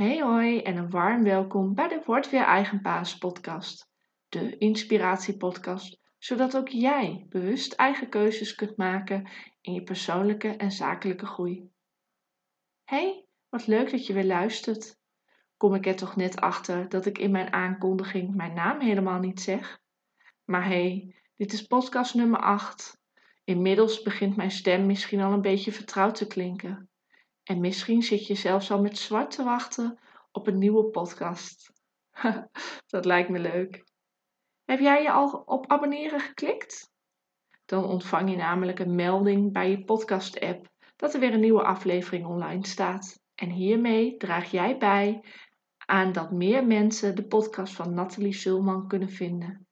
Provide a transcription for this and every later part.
Hey hoi en een warm welkom bij de Word Weer Eigen Paas podcast. De inspiratiepodcast, zodat ook jij bewust eigen keuzes kunt maken in je persoonlijke en zakelijke groei. Hey, wat leuk dat je weer luistert. Kom ik er toch net achter dat ik in mijn aankondiging mijn naam helemaal niet zeg? Maar hey, dit is podcast nummer 8. Inmiddels begint mijn stem misschien al een beetje vertrouwd te klinken. En misschien zit je zelfs al met zwart te wachten op een nieuwe podcast. Dat lijkt me leuk. Heb jij je al op abonneren geklikt? Dan ontvang je namelijk een melding bij je podcast-app dat er weer een nieuwe aflevering online staat. En hiermee draag jij bij aan dat meer mensen de podcast van Nathalie Zulman kunnen vinden,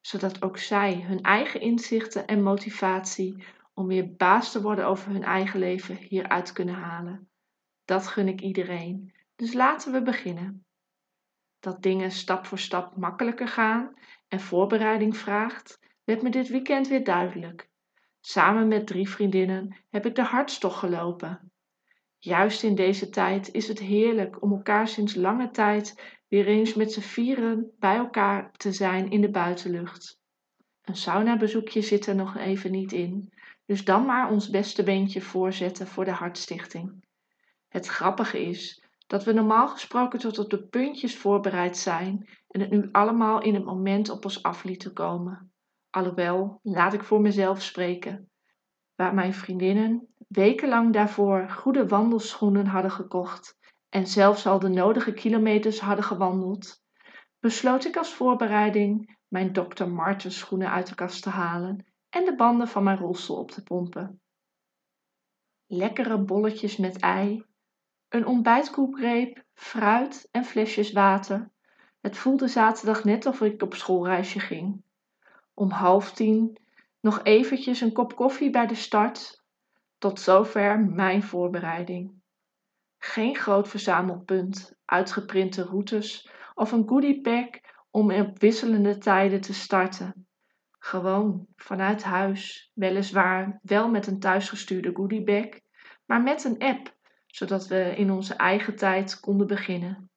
zodat ook zij hun eigen inzichten en motivatie om weer baas te worden over hun eigen leven hieruit kunnen halen. Dat gun ik iedereen. Dus laten we beginnen. Dat dingen stap voor stap makkelijker gaan en voorbereiding vraagt, werd me dit weekend weer duidelijk. Samen met drie vriendinnen heb ik de hartstocht gelopen. Juist in deze tijd is het heerlijk om elkaar sinds lange tijd weer eens met z'n vieren bij elkaar te zijn in de buitenlucht. Een saunabezoekje zit er nog even niet in, dus dan maar ons beste beentje voorzetten voor de Hartstichting. Het grappige is dat we normaal gesproken tot op de puntjes voorbereid zijn en het nu allemaal in het moment op ons af lieten komen. Alhoewel, laat ik voor mezelf spreken. Waar mijn vriendinnen wekenlang daarvoor goede wandelschoenen hadden gekocht en zelfs al de nodige kilometers hadden gewandeld, besloot ik als voorbereiding mijn Dr. Martens schoenen uit de kast te halen en de banden van mijn rolstoel op te pompen. Lekkere bolletjes met ei, een ontbijtkoekreep, fruit en flesjes water. Het voelde zaterdag net of ik op schoolreisje ging. Om half tien nog eventjes een kop koffie bij de start. Tot zover mijn voorbereiding. Geen groot verzamelpunt, uitgeprinte routes of een goodiepack om op wisselende tijden te starten. Gewoon vanuit huis, weliswaar wel met een thuisgestuurde goodiebag, maar met een app, zodat we in onze eigen tijd konden beginnen.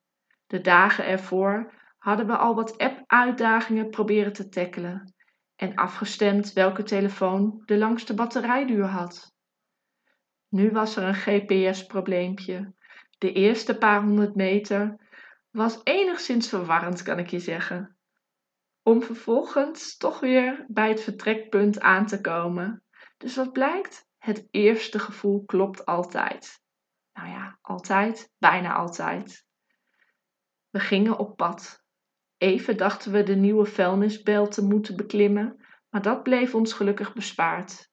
De dagen ervoor hadden we al wat app-uitdagingen proberen te tackelen en afgestemd welke telefoon de langste batterijduur had. Nu was er een GPS-probleempje. De eerste paar honderd meter was enigszins verwarrend, kan ik je zeggen. Om vervolgens toch weer bij het vertrekpunt aan te komen. Dus wat blijkt? Het eerste gevoel klopt altijd. Nou ja, altijd, bijna altijd. We gingen op pad. Even dachten we de nieuwe vuilnisbel te moeten beklimmen, maar dat bleef ons gelukkig bespaard.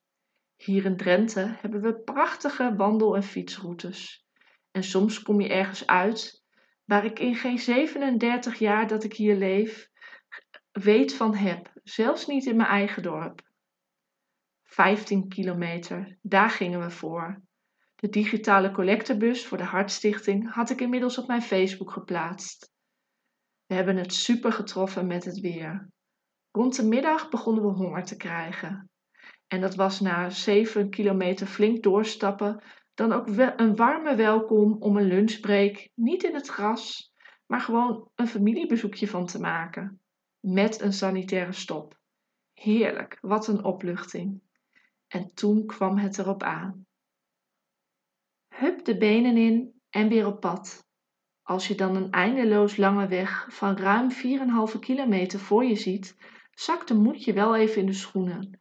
Hier in Drenthe hebben we prachtige wandel- en fietsroutes. En soms kom je ergens uit waar ik in geen 37 jaar dat ik hier leef weet van heb, zelfs niet in mijn eigen dorp. 15 kilometer, daar gingen we voor. De digitale collectebus voor de Hartstichting had ik inmiddels op mijn Facebook geplaatst. We hebben het super getroffen met het weer. Rond de middag begonnen we honger te krijgen. En dat was na 7 kilometer flink doorstappen dan ook een warme welkom om een lunchbreak niet in het gras, maar gewoon een familiebezoekje van te maken. Met een sanitaire stop. Heerlijk, wat een opluchting. En toen kwam het erop aan. Hup de benen in en weer op pad. Als je dan een eindeloos lange weg van ruim 4,5 kilometer voor je ziet, zakt de moed je wel even in de schoenen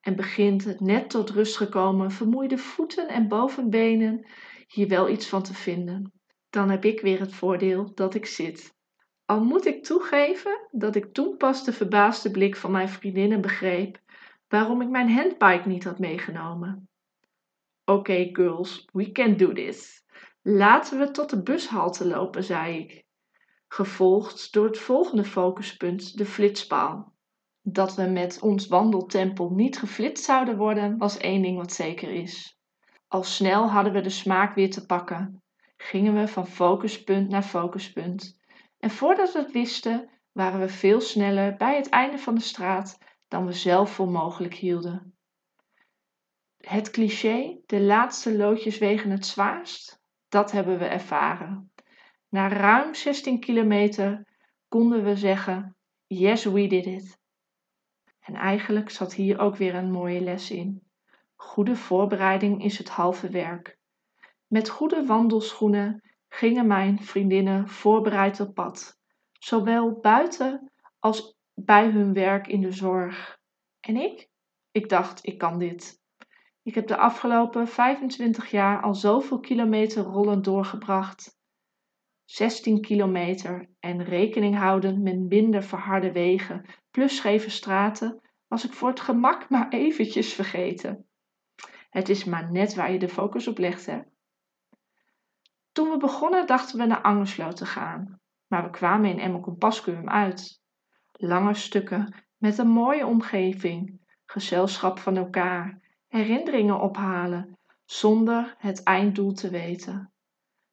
en begint het net tot rust gekomen vermoeide voeten en bovenbenen hier wel iets van te vinden. Dan heb ik weer het voordeel dat ik zit. Al moet ik toegeven dat ik toen pas de verbaasde blik van mijn vriendinnen begreep waarom ik mijn handbike niet had meegenomen. Oké, okay, girls, we can do this. Laten we tot de bushalte lopen, zei ik, gevolgd door het volgende focuspunt, de flitspaal. Dat we met ons wandeltempo niet geflitst zouden worden, was één ding wat zeker is. Al snel hadden we de smaak weer te pakken. Gingen we van focuspunt naar focuspunt. En voordat we het wisten, waren we veel sneller bij het einde van de straat dan we zelf voor mogelijk hielden. Het cliché, de laatste loodjes wegen het zwaarst, dat hebben we ervaren. Na ruim 16 kilometer konden we zeggen: Yes, we did it. En eigenlijk zat hier ook weer een mooie les in. Goede voorbereiding is het halve werk. Met goede wandelschoenen gingen mijn vriendinnen voorbereid op pad, zowel buiten als bij hun werk in de zorg. En ik? Ik dacht, ik kan dit. Ik heb de afgelopen 25 jaar al zoveel kilometer rollend doorgebracht. 16 kilometer en rekening houdend met minder verharde wegen plus scheve straten was ik voor het gemak maar eventjes vergeten. Het is maar net waar je de focus op legt, hè? Toen we begonnen dachten we naar Angerslo te gaan, maar we kwamen in Emmer Compascuum uit. Lange stukken met een mooie omgeving, gezelschap van elkaar, herinneringen ophalen, zonder het einddoel te weten.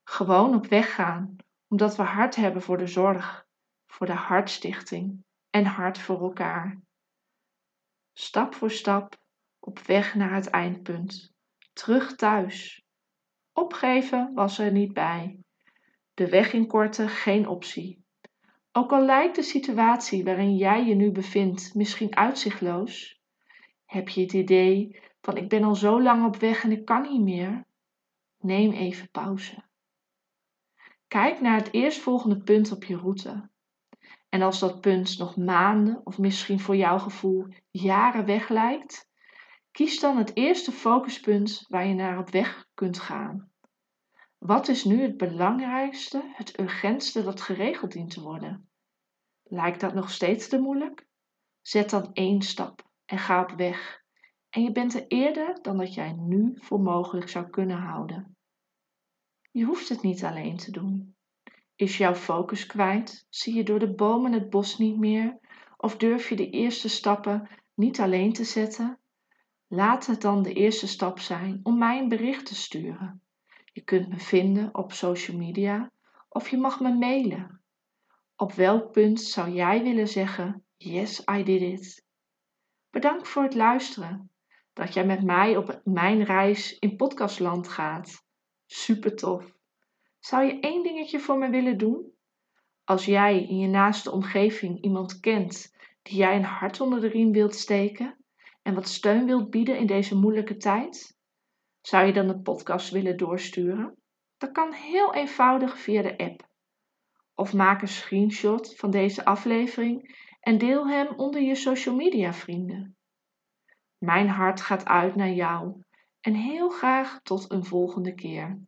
Gewoon op weg gaan, omdat we hart hebben voor de zorg, voor de Hartstichting en hart voor elkaar. Stap voor stap op weg naar het eindpunt, terug thuis. Opgeven was er niet bij. De weg inkorten geen optie. Ook al lijkt de situatie waarin jij je nu bevindt misschien uitzichtloos, heb je het idee van ik ben al zo lang op weg en ik kan niet meer? Neem even pauze. Kijk naar het eerstvolgende punt op je route. En als dat punt nog maanden of misschien voor jouw gevoel jaren weg lijkt, kies dan het eerste focuspunt waar je naar op weg kunt gaan. Wat is nu het belangrijkste, het urgentste dat geregeld dient te worden? Lijkt dat nog steeds te moeilijk? Zet dan één stap en ga op weg. En je bent er eerder dan dat jij nu voor mogelijk zou kunnen houden. Je hoeft het niet alleen te doen. Is jouw focus kwijt? Zie je door de bomen het bos niet meer? Of durf je de eerste stappen niet alleen te zetten? Laat het dan de eerste stap zijn om mij een bericht te sturen. Je kunt me vinden op social media of je mag me mailen. Op welk punt zou jij willen zeggen: Yes, I did it? Bedankt voor het luisteren. Dat jij met mij op mijn reis in podcastland gaat. Super tof. Zou je één dingetje voor me willen doen? Als jij in je naaste omgeving iemand kent die jij een hart onder de riem wilt steken en wat steun wilt bieden in deze moeilijke tijd, zou je dan de podcast willen doorsturen? Dat kan heel eenvoudig via de app. Of maak een screenshot van deze aflevering en deel hem onder je social media vrienden. Mijn hart gaat uit naar jou en heel graag tot een volgende keer.